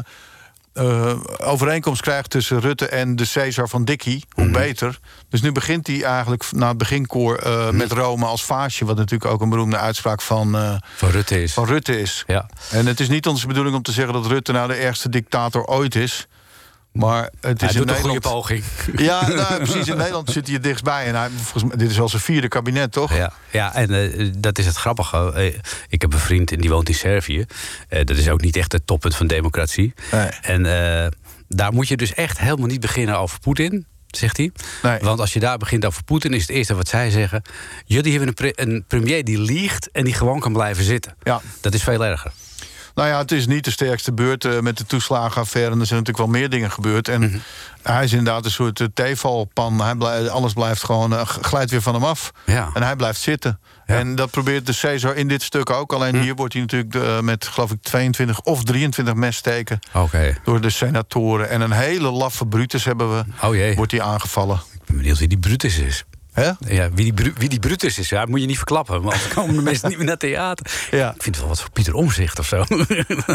eh, overeenkomst krijgt tussen Rutte en de Caesar van Dickie, hoe Mhm. beter. Dus nu begint hij eigenlijk na het beginkoor Mhm. met Rome als vaasje... wat natuurlijk ook een beroemde uitspraak van, Van Rutte is. van Rutte is. Ja. En het is niet onze bedoeling om te zeggen dat Rutte nou de ergste dictator ooit is. Maar het is Hij doet een goede Nederland. poging. Ja, nou, precies. In Nederland zit hij er dichtstbij. En hij, volgens mij, dit is al zijn vierde kabinet, toch? Ja, ja en eh, dat is het grappige. Eh, ik heb een vriend en die woont in Servië. Eh, dat is ook niet echt het toppunt van democratie. Nee. En daar moet je dus echt helemaal niet beginnen over Poetin. Zegt hij. Nee. Want als je daar begint over Poetin, is het eerste wat zij zeggen. Jullie hebben een, pre- een premier die liegt en die gewoon kan blijven zitten. Ja. Dat is veel erger. Nou ja, het is niet de sterkste beurt eh, met de toeslagenaffaire. En er zijn natuurlijk wel meer dingen gebeurd. En Mhm. hij is inderdaad een soort uh, theevalpan. Hij blij- alles blijft gewoon, eh, glijdt weer van hem af. Ja. En hij blijft zitten. Ja. En dat probeert de Caesar in dit stuk ook. Alleen hier wordt hij natuurlijk eh, met, geloof ik, 22 of 23 messteken... Oké. door de senatoren. En een hele laffe Brutus hebben we. Oh jee. Wordt hij aangevallen. Ik ben benieuwd wie die Brutus is. Hè? Ja, wie die, wie die Brutus is, ja, moet je niet verklappen. Want dan komen de mensen niet meer naar theater. Ja. Ik vind het wel wat voor Pieter Omzicht of zo.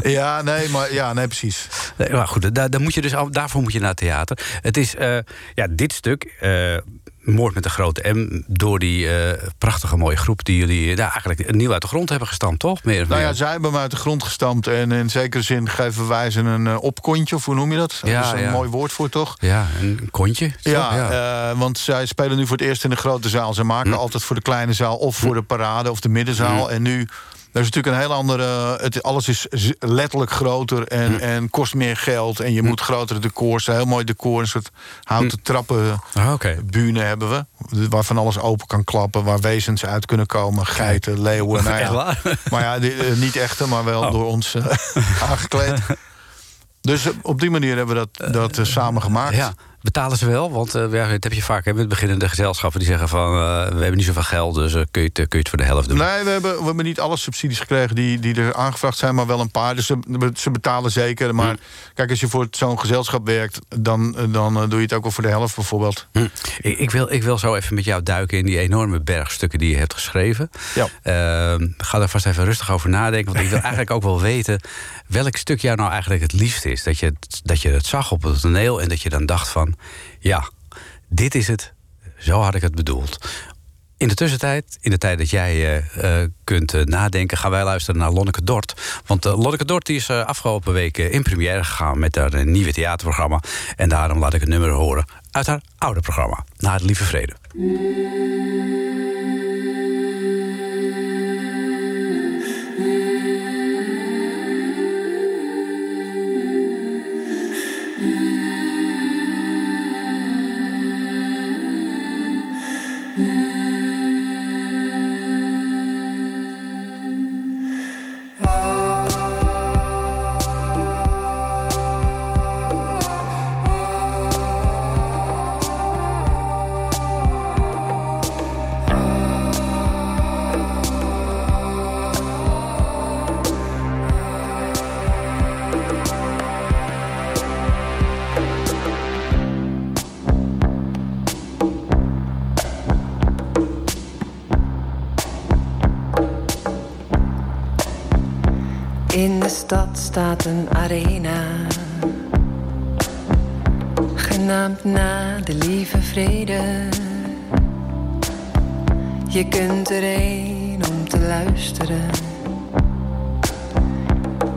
Ja, nee, maar ja, nee, precies. Nee, maar goed, daar, daar moet je dus, daarvoor moet je naar theater. Het is, eh, ja, dit stuk, eh, Moord met de grote M... door die eh, prachtige mooie groep die jullie nou, eigenlijk nieuw uit de grond hebben gestampt, toch? Meer of Nou ja, zij hebben hem uit de grond gestampt. En in zekere zin geven wij ze een eh, opkontje, of hoe noem je dat? Ja, dat is een ja. mooi woord voor, toch? Ja, een kontje. zo, Ja, eh, want zij spelen nu voor het eerst in de grote zaal. Ze maken Hm. altijd voor de kleine zaal of voor de parade of de middenzaal. En nu, er is natuurlijk een heel andere... Het, alles is letterlijk groter en, Hm. en kost meer geld. En je moet grotere decors, heel mooi decor... een soort houten trappen Ah, bühne hebben we. Waarvan alles open kan klappen, waar wezens uit kunnen komen. Geiten, leeuwen. Nou ja. Maar ja, die, eh, niet echte, maar wel Oh. door ons eh, aangekleed. Dus eh, op die manier hebben we dat, dat eh, samen gemaakt. Ja, betalen ze wel? Want ja, dat heb je vaak hè, met beginnende gezelschappen die zeggen van... eh, we hebben niet zoveel geld, dus eh, kun, je het, kun je het voor de helft doen. Nee, we hebben, we hebben niet alle subsidies gekregen die, die er aangevraagd zijn, maar wel een paar. Dus ze, ze betalen zeker. Maar kijk, als je voor zo'n gezelschap werkt, dan, dan doe je het ook wel voor de helft bijvoorbeeld. Hm. Ik, ik, wil, ik wil zo even met jou duiken in die enorme bergstukken die je hebt geschreven. Ja. Ehm, ga daar vast even rustig over nadenken. Want ik wil eigenlijk ook wel weten welk stuk jou nou eigenlijk het liefst is. Dat je, dat je het zag op het toneel en dat je dan dacht van... ja, dit is het. Zo had ik het bedoeld. In de tussentijd, in de tijd dat jij eh, eh, kunt eh, nadenken... gaan wij luisteren naar Lonneke Dort. Want eh, Lonneke Dort die is afgelopen week in première gegaan... met haar nieuwe theaterprogramma. En daarom laat ik een nummer horen uit haar oude programma. Naar de Lieve Vrede. Stad staat een arena. genaamd na de lieve vrede. Je kunt erheen om te luisteren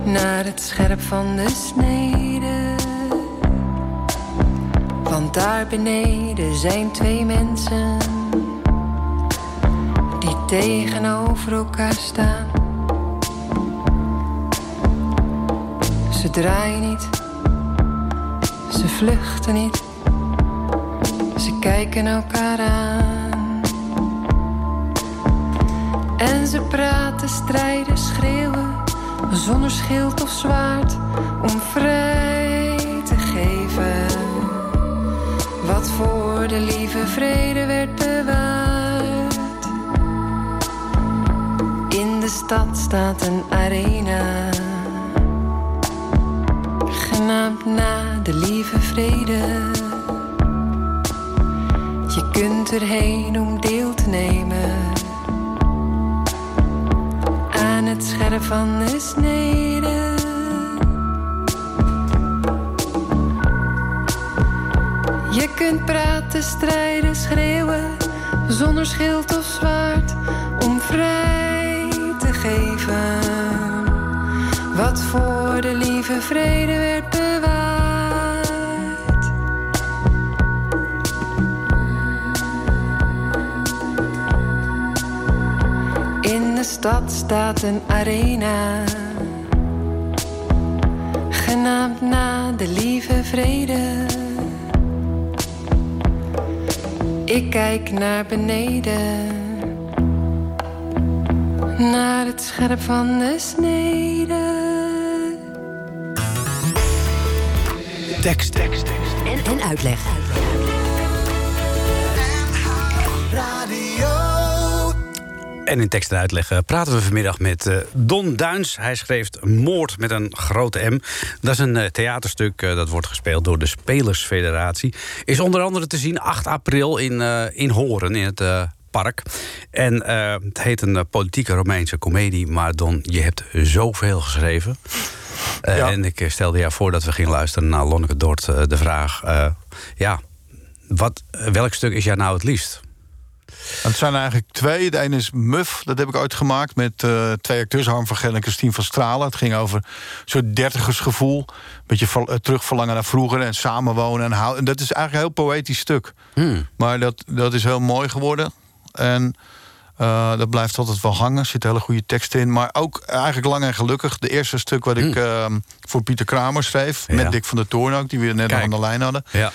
naar het scherp van de snede. Want daar beneden zijn twee mensen die tegenover elkaar staan. Draaien niet, ze vluchten niet, ze kijken elkaar aan. En ze praten, strijden, schreeuwen, zonder schild of zwaard, om vrij te geven. Wat voor de lieve vrede werd bewaard. In de stad staat een arena na de lieve vrede. Je kunt erheen om deel te nemen aan het scherp van de snede. Je kunt praten, strijden, schreeuwen, zonder schild of zwaard, om vrij te geven. Wat voor de lieve vrede werd bewaard. In de stad staat een arena, genaamd na de lieve vrede. Ik kijk naar beneden, naar het scherp van de snede. Tekst, tekst, tekst. En, en uitleg. En in tekst en uitleg eh, praten we vanmiddag met eh, Don Duins. Hij schreef Moord met een grote M. Dat is een eh, theaterstuk dat wordt gespeeld door de Spelersfederatie. Is onder andere te zien 8 april in, in Horen, in het park. En het heet een politieke Romeinse komedie. Maar Don, je hebt zoveel geschreven. Eh, Ja. En ik eh, stelde jou voor dat we gingen luisteren naar Lonneke Dort eh, de vraag... ja, wat, welk stuk is jou nou het liefst? Het zijn eigenlijk twee. De ene is Muf, dat heb ik ooit gemaakt met twee acteurs, Harm van Gel en Christine van Stralen. Het ging over een soort dertigersgevoel. Een beetje terugverlangen naar vroeger en samenwonen. En, hou- en dat is eigenlijk een heel poëtisch stuk. Hmm. Maar dat, dat is heel mooi geworden. En eh, dat blijft altijd wel hangen. Er zit hele goede teksten in. Maar ook eigenlijk lang en gelukkig. De eerste stuk wat ik eh, voor Pieter Kramer schreef. Ja. Met Dick van der Toorn ook, die we net nog aan de lijn hadden. Ja.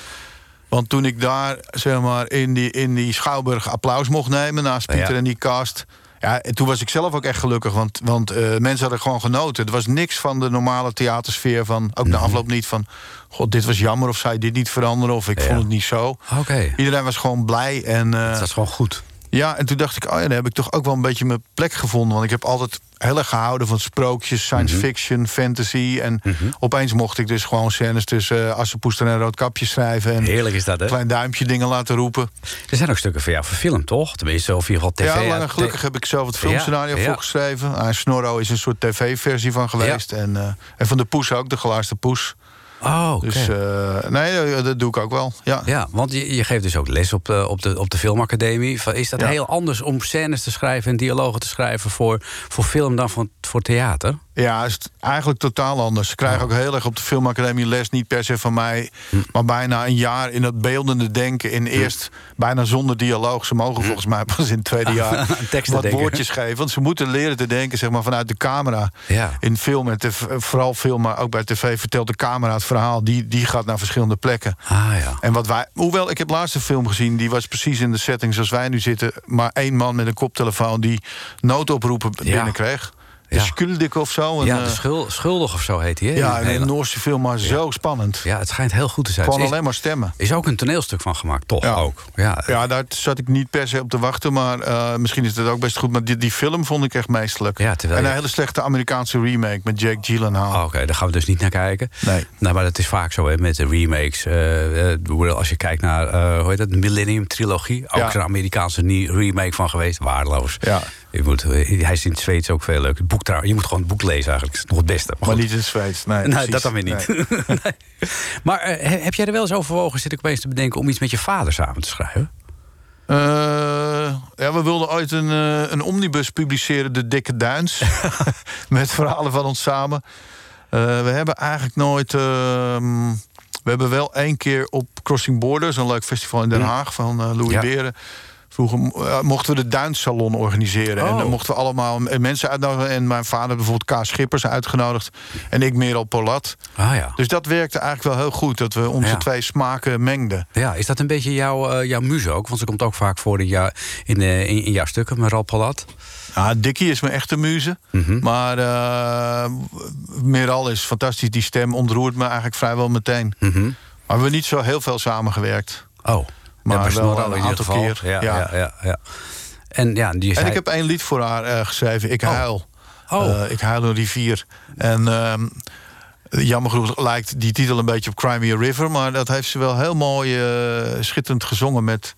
Want toen ik daar zeg maar, in, die, in die Schouwburg applaus mocht nemen naast Pieter Ja. en die cast. Ja, en toen was ik zelf ook echt gelukkig, want, want eh, mensen hadden gewoon genoten. Er was niks van de normale theatersfeer van, ook Mhm. na afloop niet van... God, dit was jammer of zei dit niet veranderen of ik Ja. vond het niet zo. Oké. Iedereen was gewoon blij en... eh, Dat is gewoon goed. Ja, en toen dacht ik, oh ja, dan heb ik toch ook wel een beetje mijn plek gevonden. Want ik heb altijd heel erg gehouden van sprookjes, science Mhm. fiction, fantasy. En opeens mocht ik dus gewoon scènes tussen uh, Assepoester en Roodkapje schrijven. En Heerlijk is dat, hè? klein duimpje dingen laten roepen. Er zijn ook stukken voor jou verfilmd, toch? Tenminste, of in ieder geval tv. ja, gelukkig heb ik zelf het filmscenario Ja, ja. voor geschreven. Ah, Snorro is een soort tv-versie van geweest. En, eh, en van de Poes ook, de gelaarste Poes. Oh. Dus eh, nee, dat doe ik ook wel. Ja. Ja, want je, je geeft dus ook les op de, op de, op de filmacademie. Is dat Ja. heel anders om scènes te schrijven en dialogen te schrijven voor, voor film dan voor, voor theater? Ja, is het eigenlijk totaal anders. Ze krijgen ook heel erg op de filmacademie les, niet per se van mij, Hm. maar bijna een jaar in dat beeldende denken. In eerst bijna zonder dialoog. Ze mogen volgens mij pas in het tweede jaar wat denken. woordjes geven. Want ze moeten leren te denken zeg maar, vanuit de camera. Ja. In film en tv, vooral film, maar ook bij tv vertelt de camera het verhaal. Die, die gaat naar verschillende plekken. Ah ja. En wat wij, hoewel ik heb laatst een film gezien, die was precies in de setting zoals wij nu zitten. Maar één man met een koptelefoon die noodoproepen binnenkreeg. De. Skuldik of zo. Een, Ja, eh, de schul, Schuldig of zo heet hij. ja, Een hele- een Noorse film, maar zo spannend. ja, het schijnt heel goed te zijn. Gewoon alleen maar stemmen. is ook een toneelstuk van gemaakt, toch? Ja. Ook. Ja. Ja, daar zat ik niet per se op te wachten, maar eh, misschien is het ook best goed. Maar die, die film vond ik echt meestelijk. Ja, terwijl en je- een hele slechte Amerikaanse remake met Jake Gyllenhaal. Oh, Oké, daar gaan we dus niet naar kijken. Nee. Nou, maar dat is vaak zo hè, met de remakes. Eh, eh, bedoel, als je kijkt naar, eh, hoe heet het, de Millennium Trilogie. Ook Ja. zo'n Amerikaanse remake van geweest. Waardeloos. Ja. Je moet, eh, hij is in het Zweeds ook veel leuk. Het boek trouw, je moet gewoon het boek lezen eigenlijk. Dat is nog het beste. Maar, niet in het Zweeds. Nee, dat dan weer niet. Nee. Nee. Maar eh, he- heb jij er wel eens overwogen, zit ik opeens te bedenken... om iets met je vader samen te schrijven? Eh, ja, we wilden ooit een, een omnibus publiceren, De Dikke Duins. met verhalen van ons samen. We hebben eigenlijk nooit. ehm, we hebben wel één keer op Crossing Borders, een leuk festival in Den Haag van Louis Ja. Beren. Vroeger eh, mochten we de Duinssalon organiseren. En Oh. dan mochten we allemaal mensen uitnodigen. En mijn vader bijvoorbeeld Kaas Schippers uitgenodigd. En ik Merel Polat. Ah ja. Dus dat werkte eigenlijk wel heel goed. Dat we onze Ja. twee smaken mengden. Ja, is dat een beetje jouw, eh, jouw muze ook? Want ze komt ook vaak voor in, eh, in, in jouw stukken, met Ralph Palat. Ja, Dickie is mijn echte muze. Mhm. Maar eh Meral is fantastisch. Die stem ontroert me eigenlijk vrijwel meteen. Mhm. Maar we hebben niet zo heel veel samengewerkt. Oh, Maar ja, wel een in ieder aantal geval. keer, Ja, ja. ja. Ja, ja, En ja, die En zei... ik heb één lied voor haar eh, geschreven. Ik Oh. huil. Oh. Eh, ik huil een rivier. En ehm, jammer genoeg lijkt die titel een beetje op Crimea River. Maar dat heeft ze wel heel mooi, eh, schitterend gezongen met...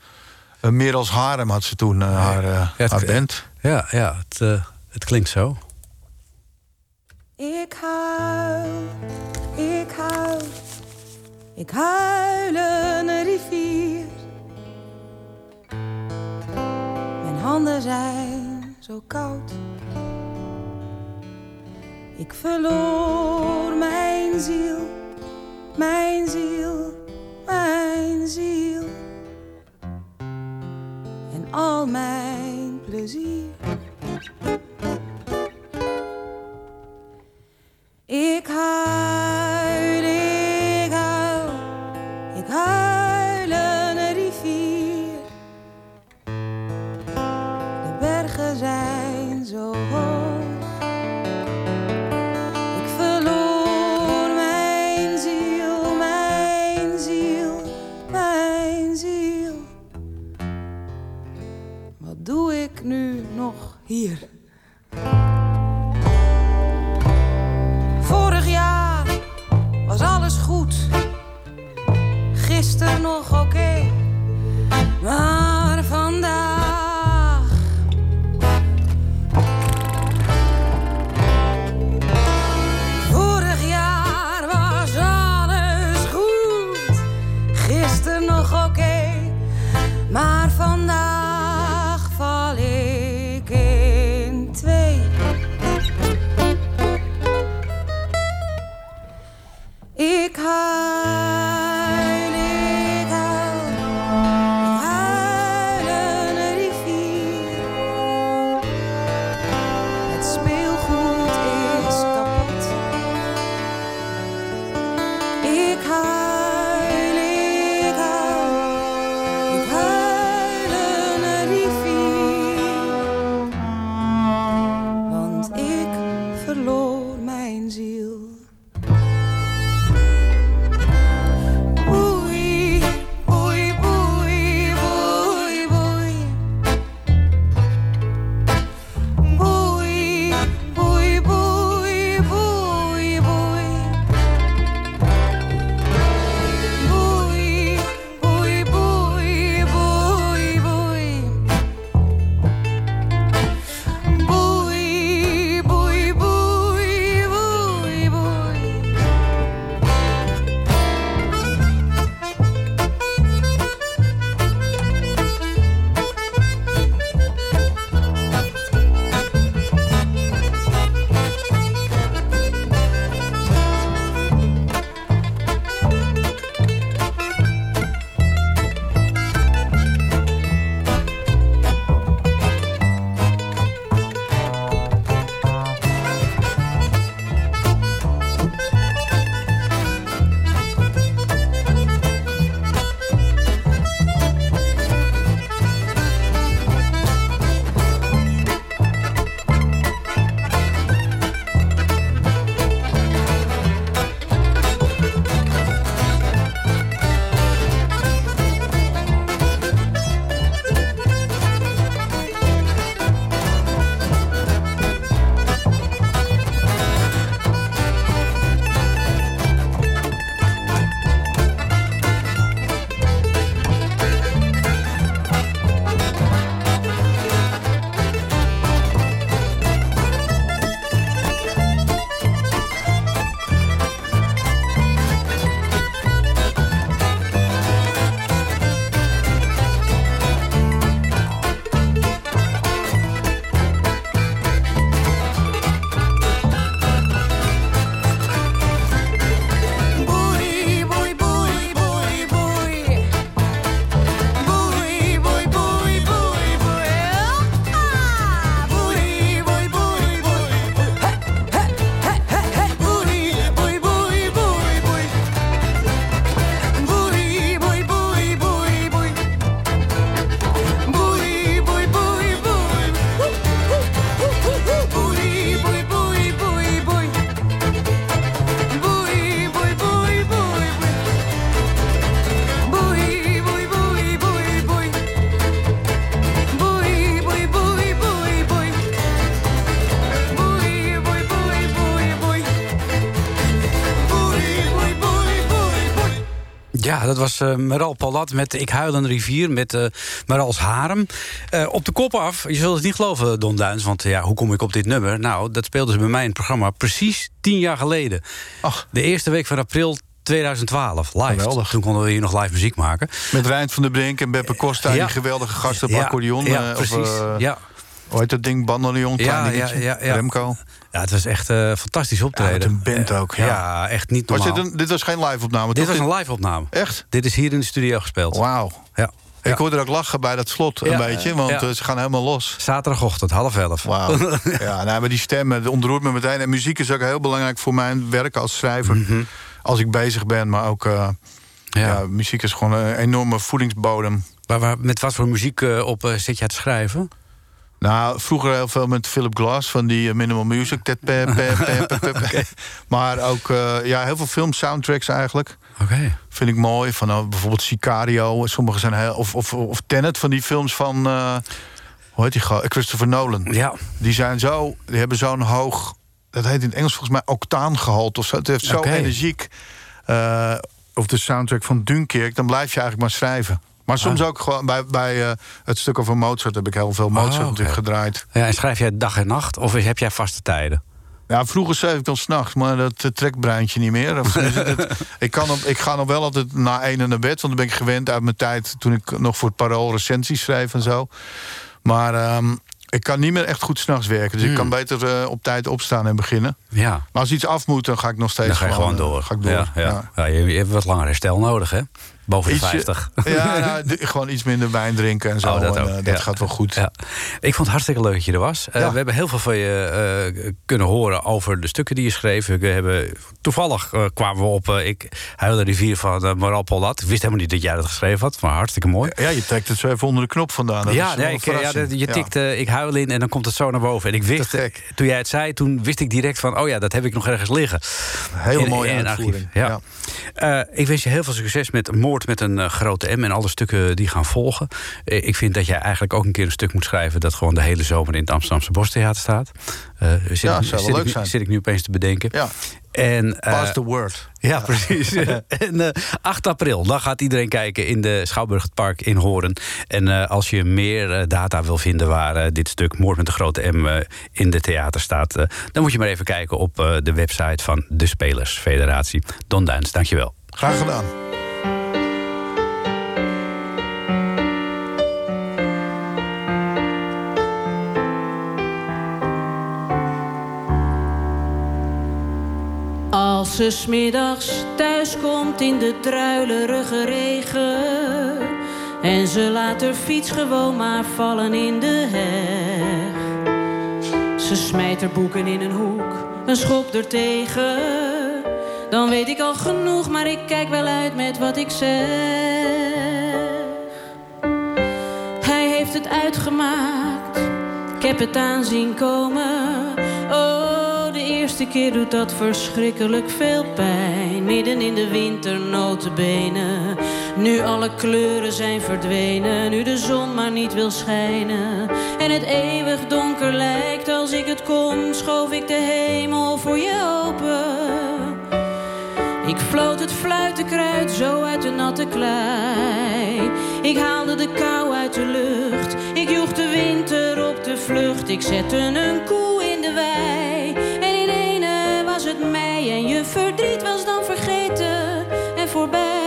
meer als harem had ze toen, haar, het- haar band. Ja, ja het, het klinkt zo. Ik huil, ik huil, ik huil een rivier. Handen zijn zo koud. Ik verloor mijn ziel, mijn ziel, mijn ziel. En al mijn plezier. Ik huil, hier? Dat was uh, Meral Palat met Ik huil een rivier met uh, Merals harem. Uh, op de kop af, je zult het niet geloven, Don Duins... want ja, hoe kom ik op dit nummer? Nou, dat speelden ze bij mij in het programma precies tien jaar geleden. Ach. De eerste week van april 2012, live. Geweldig. Toen konden we hier nog live muziek maken. Met Rijn van der Brink en Beppe Costa, Ja. die geweldige gasten op Ja, accordeon. ja, eh, precies. Of, eh, ja. Hoe heet dat ding? Ja, dingetje. ja, ja, ja. Remco. Ja, het was echt eh fantastisch optreden. Ja, met een band ook, ja. echt niet Was normaal. dit, een, dit was geen live-opname, Dit was een live-opname. Echt? Dit is hier in de studio gespeeld. Wauw. Ja. Ik hoorde er ook lachen bij dat slot een Ja, beetje, want ja. eh, ze gaan helemaal los. Zaterdagochtend, half elf. Wauw. ja, nou, maar die stemmen ontroert me meteen. En muziek is ook heel belangrijk voor mijn werk als schrijver. Als ik bezig ben, maar ook... eh, ja. muziek is gewoon een enorme voedingsbodem. Maar waar, met wat voor muziek op eh, zit jij te schrijven? Nou, vroeger heel veel met Philip Glass van die eh, Minimal Music. Maar ook eh, ja, heel veel film soundtracks eigenlijk. Oké. Vind ik mooi. Van nou, bijvoorbeeld Sicario. Sommige zijn heel. Of, of, of Tenet van die films van. eh, hoe heet die? Christopher Nolan. Ja. Die zijn zo. Die hebben zo'n hoog. Dat heet in het Engels volgens mij octaangehalte of zo. Het heeft zo energiek. eh, of de soundtrack van Dunkirk. Dan blijf je eigenlijk maar schrijven. Maar soms ook gewoon bij, bij eh, het stuk over Mozart heb ik heel veel Mozart Ah, oké. natuurlijk gedraaid. Ja, en schrijf jij dag en nacht? Of heb jij vaste tijden? Ja, vroeger schreef ik dan s'nachts, maar dat eh, trekt breintje niet meer. Of, het- ik, kan op, ik ga nog wel altijd na één naar bed, want dan ben ik gewend uit mijn tijd toen ik nog voor het Parool recensies schreef en zo. Maar ehm, ik kan niet meer echt goed s'nachts werken. Dus ik kan beter eh, op tijd opstaan en beginnen. Ja. Maar als iets af moet, dan ga ik nog steeds Dan ga je gewoon door. Ga ik door. Ja, ja. Ja, je, je hebt wat langer herstel nodig, hè? Boven de Ietsje- 50. Ja, nou, gewoon iets minder wijn drinken en zo. Oh, dat en, eh, dat ja. gaat wel goed. Ja. Ik vond het hartstikke leuk dat je er was. Eh, Ja. We hebben heel veel van je eh, kunnen horen over de stukken die je schreef. We hebben, toevallig kwamen we op Ik huil de rivier van uh, Polat. Ik wist helemaal niet dat jij dat geschreven had. Maar hartstikke mooi. Ja, je trekt het zo even onder de knop vandaan. Dat ja, nee, ik, ja, dat- je tikt ik huil in en dan komt het zo naar boven. En ik wist, toen jij het zei, toen wist ik direct van... oh ja, dat heb ik nog ergens liggen. Hele In- mooie in uitvoering. archief, Ja. Ik wens je heel veel succes met Moord met een eh, grote M... en alle stukken die gaan volgen. Eh, ik vind dat jij eigenlijk ook een keer een stuk moet schrijven... dat gewoon de hele zomer in het Amsterdamse Bostheater staat. Eh, zit Ja, ik- zou zit ik leuk nu- zijn. Zit ik nu opeens te bedenken. Ja. En, eh, Pass the word. ja, precies. en eh, 8 april, dan gaat iedereen kijken in de Schouwburg het Park in Horen. En als je meer data wil vinden waar dit stuk Moord met de grote M in de theater staat, dan moet je maar even kijken op de website van de Spelersfederatie. Don Duins, dankjewel. Graag gedaan. Als ze smiddags thuis komt in de druilerige regen. En ze laat haar fiets gewoon maar vallen in de heg. Ze smijt haar boeken in een hoek, een schop er tegen. Dan weet ik al genoeg, maar ik kijk wel uit met wat ik zeg. Hij heeft het uitgemaakt, ik heb het aanzien komen eerste keer doet dat verschrikkelijk veel pijn. Midden in de winter notenbenen. Nu alle kleuren zijn verdwenen. Nu de zon maar niet wil schijnen. En het eeuwig donker lijkt als ik het kon. Schoof ik de hemel voor je open. Ik floot het fluitenkruid zo uit de natte klei. Ik haalde de kou uit de lucht. Ik joeg de winter op de vlucht. Ik zette een koe in de wei. Verdriet was dan vergeten en voorbij.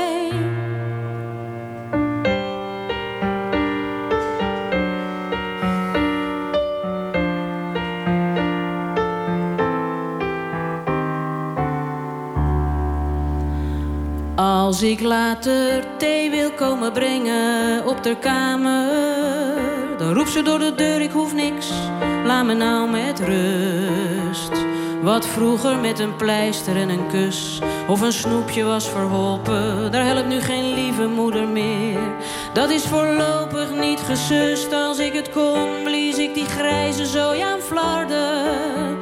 Als ik later thee wil komen brengen op de kamer, dan roept ze door de deur: ik hoef niks, laat me nou met rust. Wat vroeger met een pleister en een kus of een snoepje was verholpen, daar helpt nu geen lieve moeder meer. Dat is voorlopig niet gesust. Als ik het kon, blies ik die grijze zooi aan flarden.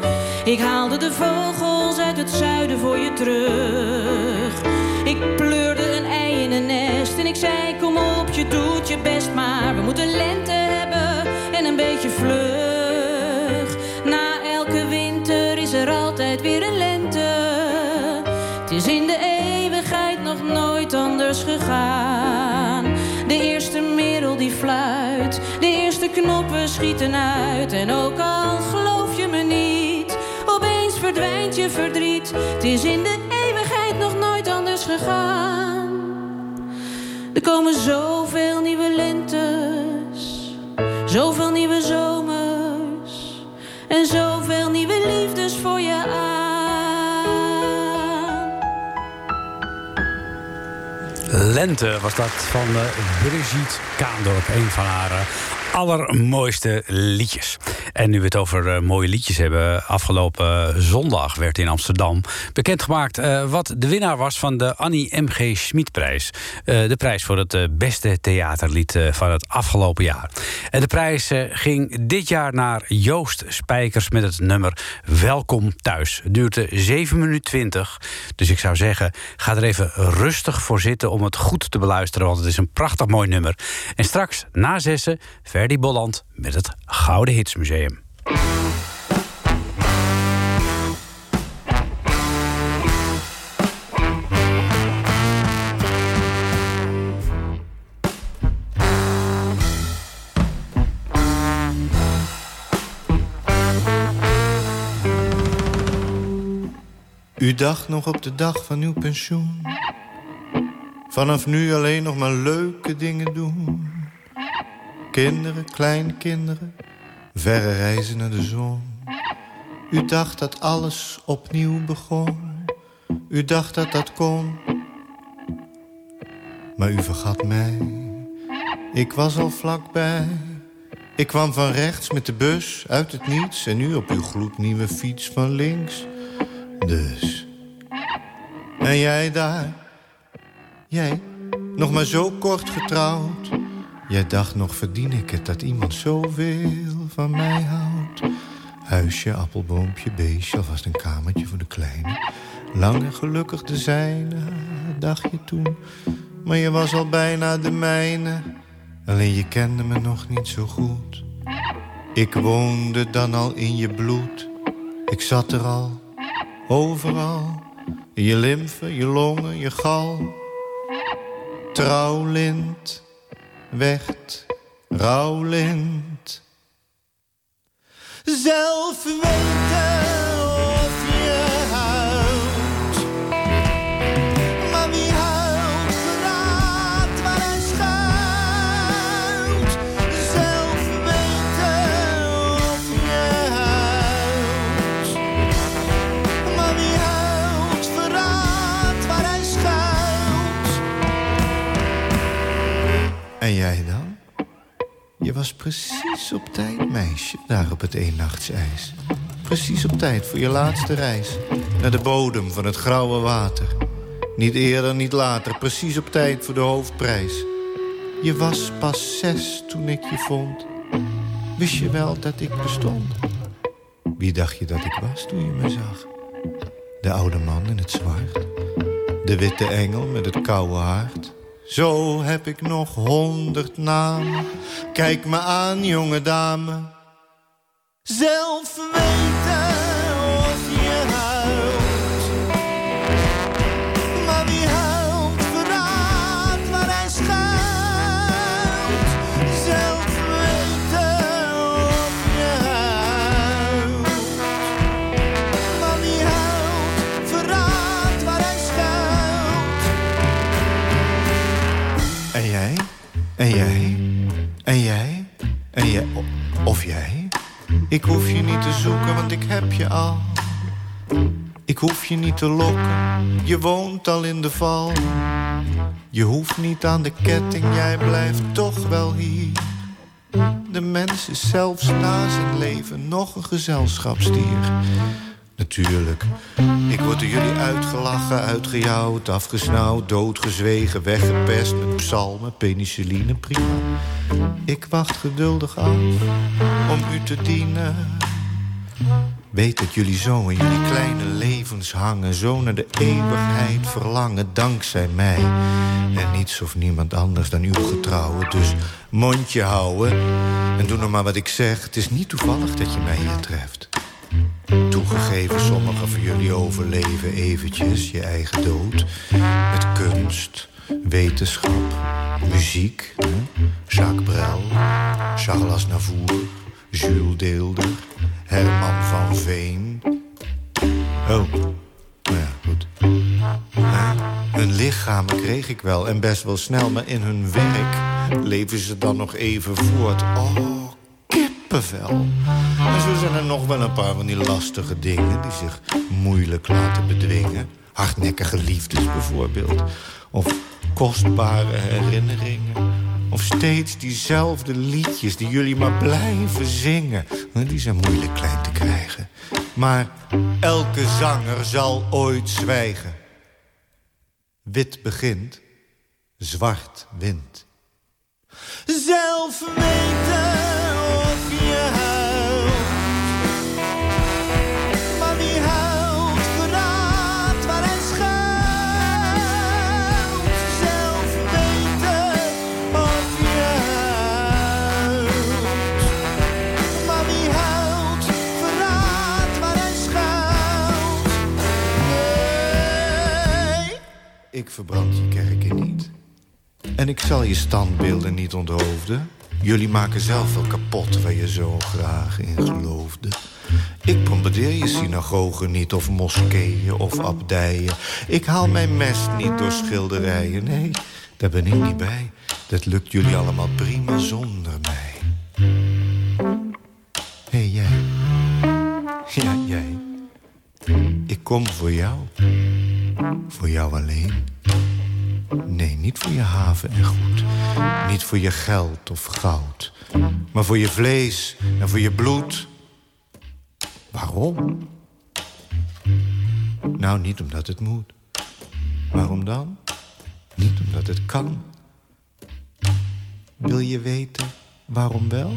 Ik haalde de vogels uit het zuiden voor je terug. Ik pleurde een ei in een nest en ik zei: Kom op, je doet je best, maar we moeten lente hebben en een beetje vlug. Eerste knoppen schieten uit. En ook al geloof je me niet, opeens verdwijnt je verdriet. Het is in de eeuwigheid nog nooit anders gegaan. Er komen zoveel nieuwe lentes, zoveel nieuwe zomers en zoveel nieuwe liefdes voor je aan. Lente was dat van uh, Brigitte Kaandorp. Een van haar uh, allermooiste liedjes. En nu we het over uh, mooie liedjes hebben. Afgelopen zondag werd in Amsterdam bekendgemaakt wat de winnaar was van de Annie M.G. Schmidprijs. de prijs voor het beste theaterlied van het afgelopen jaar. En de prijs ging dit jaar naar Joost Spijkers met het nummer Welkom thuis. Het duurde 7 minuten 20. Dus ik zou zeggen, ga er even rustig voor zitten om het goed te beluisteren, want het is een prachtig mooi nummer. En straks na zessen Bolland met het Gouden Hitsmuseum. U dacht nog op de dag van uw pensioen. Vanaf nu alleen nog maar leuke dingen doen. Kinderen, kleine kinderen, verre reizen naar de zon. U dacht dat alles opnieuw begon. U dacht dat dat kon. Maar u vergat mij. Ik was al vlakbij. Ik kwam van rechts met de bus uit het niets... en nu op uw gloednieuwe fiets van links. Dus. En jij daar Jij, nog maar zo kort getrouwd. Jij dacht nog, verdien ik het dat iemand zoveel van mij houdt. Huisje, appelboompje, beestje, alvast een kamertje voor de kleine. Lang en gelukkig te zijn, dacht je toen. Maar je was al bijna de mijne. Alleen je kende me nog niet zo goed. Ik woonde dan al in je bloed. Ik zat er al, overal. In je lymfe, je longen, je gal trouwlint, werd rouwlint. Zelf weten En jij dan? Je was precies op tijd, meisje, daar op het eennachtsijs. Precies op tijd voor je laatste reis. Naar de bodem van het grauwe water. Niet eerder, niet later, precies op tijd voor de hoofdprijs. Je was pas zes toen ik je vond. Wist je wel dat ik bestond? Wie dacht je dat ik was toen je me zag? De oude man in het zwart. De witte engel met het koude hart. Zo heb ik nog honderd namen. Kijk me aan, jonge dame. Zelf weten zoeken, want ik heb je al. Ik hoef je niet te lokken, je woont al in de val. Je hoeft niet aan de ketting, jij blijft toch wel hier. De mens is zelfs na zijn leven nog een gezelschapsdier. Natuurlijk, ik word door jullie uitgelachen, uitgejouwd, afgesnauwd, doodgezwegen, weggepest met psalmen, penicilline, prima. Ik wacht geduldig af om u te dienen. Weet dat jullie zo in jullie kleine levens hangen, zo naar de eeuwigheid verlangen, dankzij mij. En niets of niemand anders dan uw getrouwen. Dus mondje houden en doe nog maar wat ik zeg. Het is niet toevallig dat je mij hier treft. Toegegeven, sommigen van jullie overleven eventjes je eigen dood. Met kunst wetenschap, muziek. Jacques Brel, Charles Aznavour, Jules Deelder, Herman van Veen. Oh, nou ja, goed. hun lichamen kreeg ik wel en best wel snel, maar in hun werk leven ze dan nog even voort. Oh, kippenvel. En zo zijn er nog wel een paar van die lastige dingen die zich moeilijk laten bedwingen. Hardnekkige liefdes bijvoorbeeld. Of kostbare herinneringen. Of steeds diezelfde liedjes die jullie maar blijven zingen. Die zijn moeilijk klein te krijgen. Maar elke zanger zal ooit zwijgen. Wit begint, zwart wint. Zelf weten of je ik verbrand je kerken niet. En ik zal je standbeelden niet onthoofden. Jullie maken zelf wel kapot waar je zo graag in geloofde. Ik bombardeer je synagogen niet, of moskeeën of abdijen. Ik haal mijn mest niet door schilderijen. Nee, daar ben ik niet bij. Dat lukt jullie allemaal prima zonder mij. Hé, hey, jij. Ja, jij. Ik kom voor jou. Voor jou alleen. Nee, niet voor je haven en goed. Niet voor je geld of goud. Maar voor je vlees en voor je bloed. Waarom? Nou, niet omdat het moet. Waarom dan? Niet omdat het kan. Wil je weten waarom wel?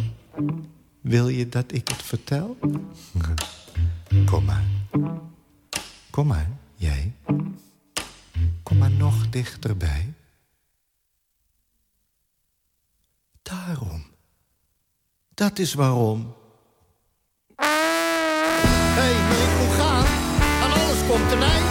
Wil je dat ik het vertel? Kom maar. Kom maar, jij. Kom maar nog dichterbij. Daarom. Dat is waarom. Hé, hey, ik moet gaan. Aan alles komt een eind.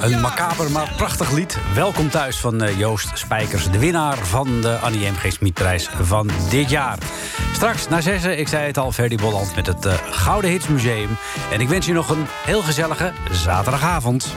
Een macaber maar prachtig lied. Welkom thuis van eh, Joost Spijkers, de winnaar van de Annie M. G. Van dit jaar. Straks na zessen, ik zei het al, Ferdy Bolland met het eh, Gouden Hits Museum. En ik wens je nog een heel gezellige zaterdagavond.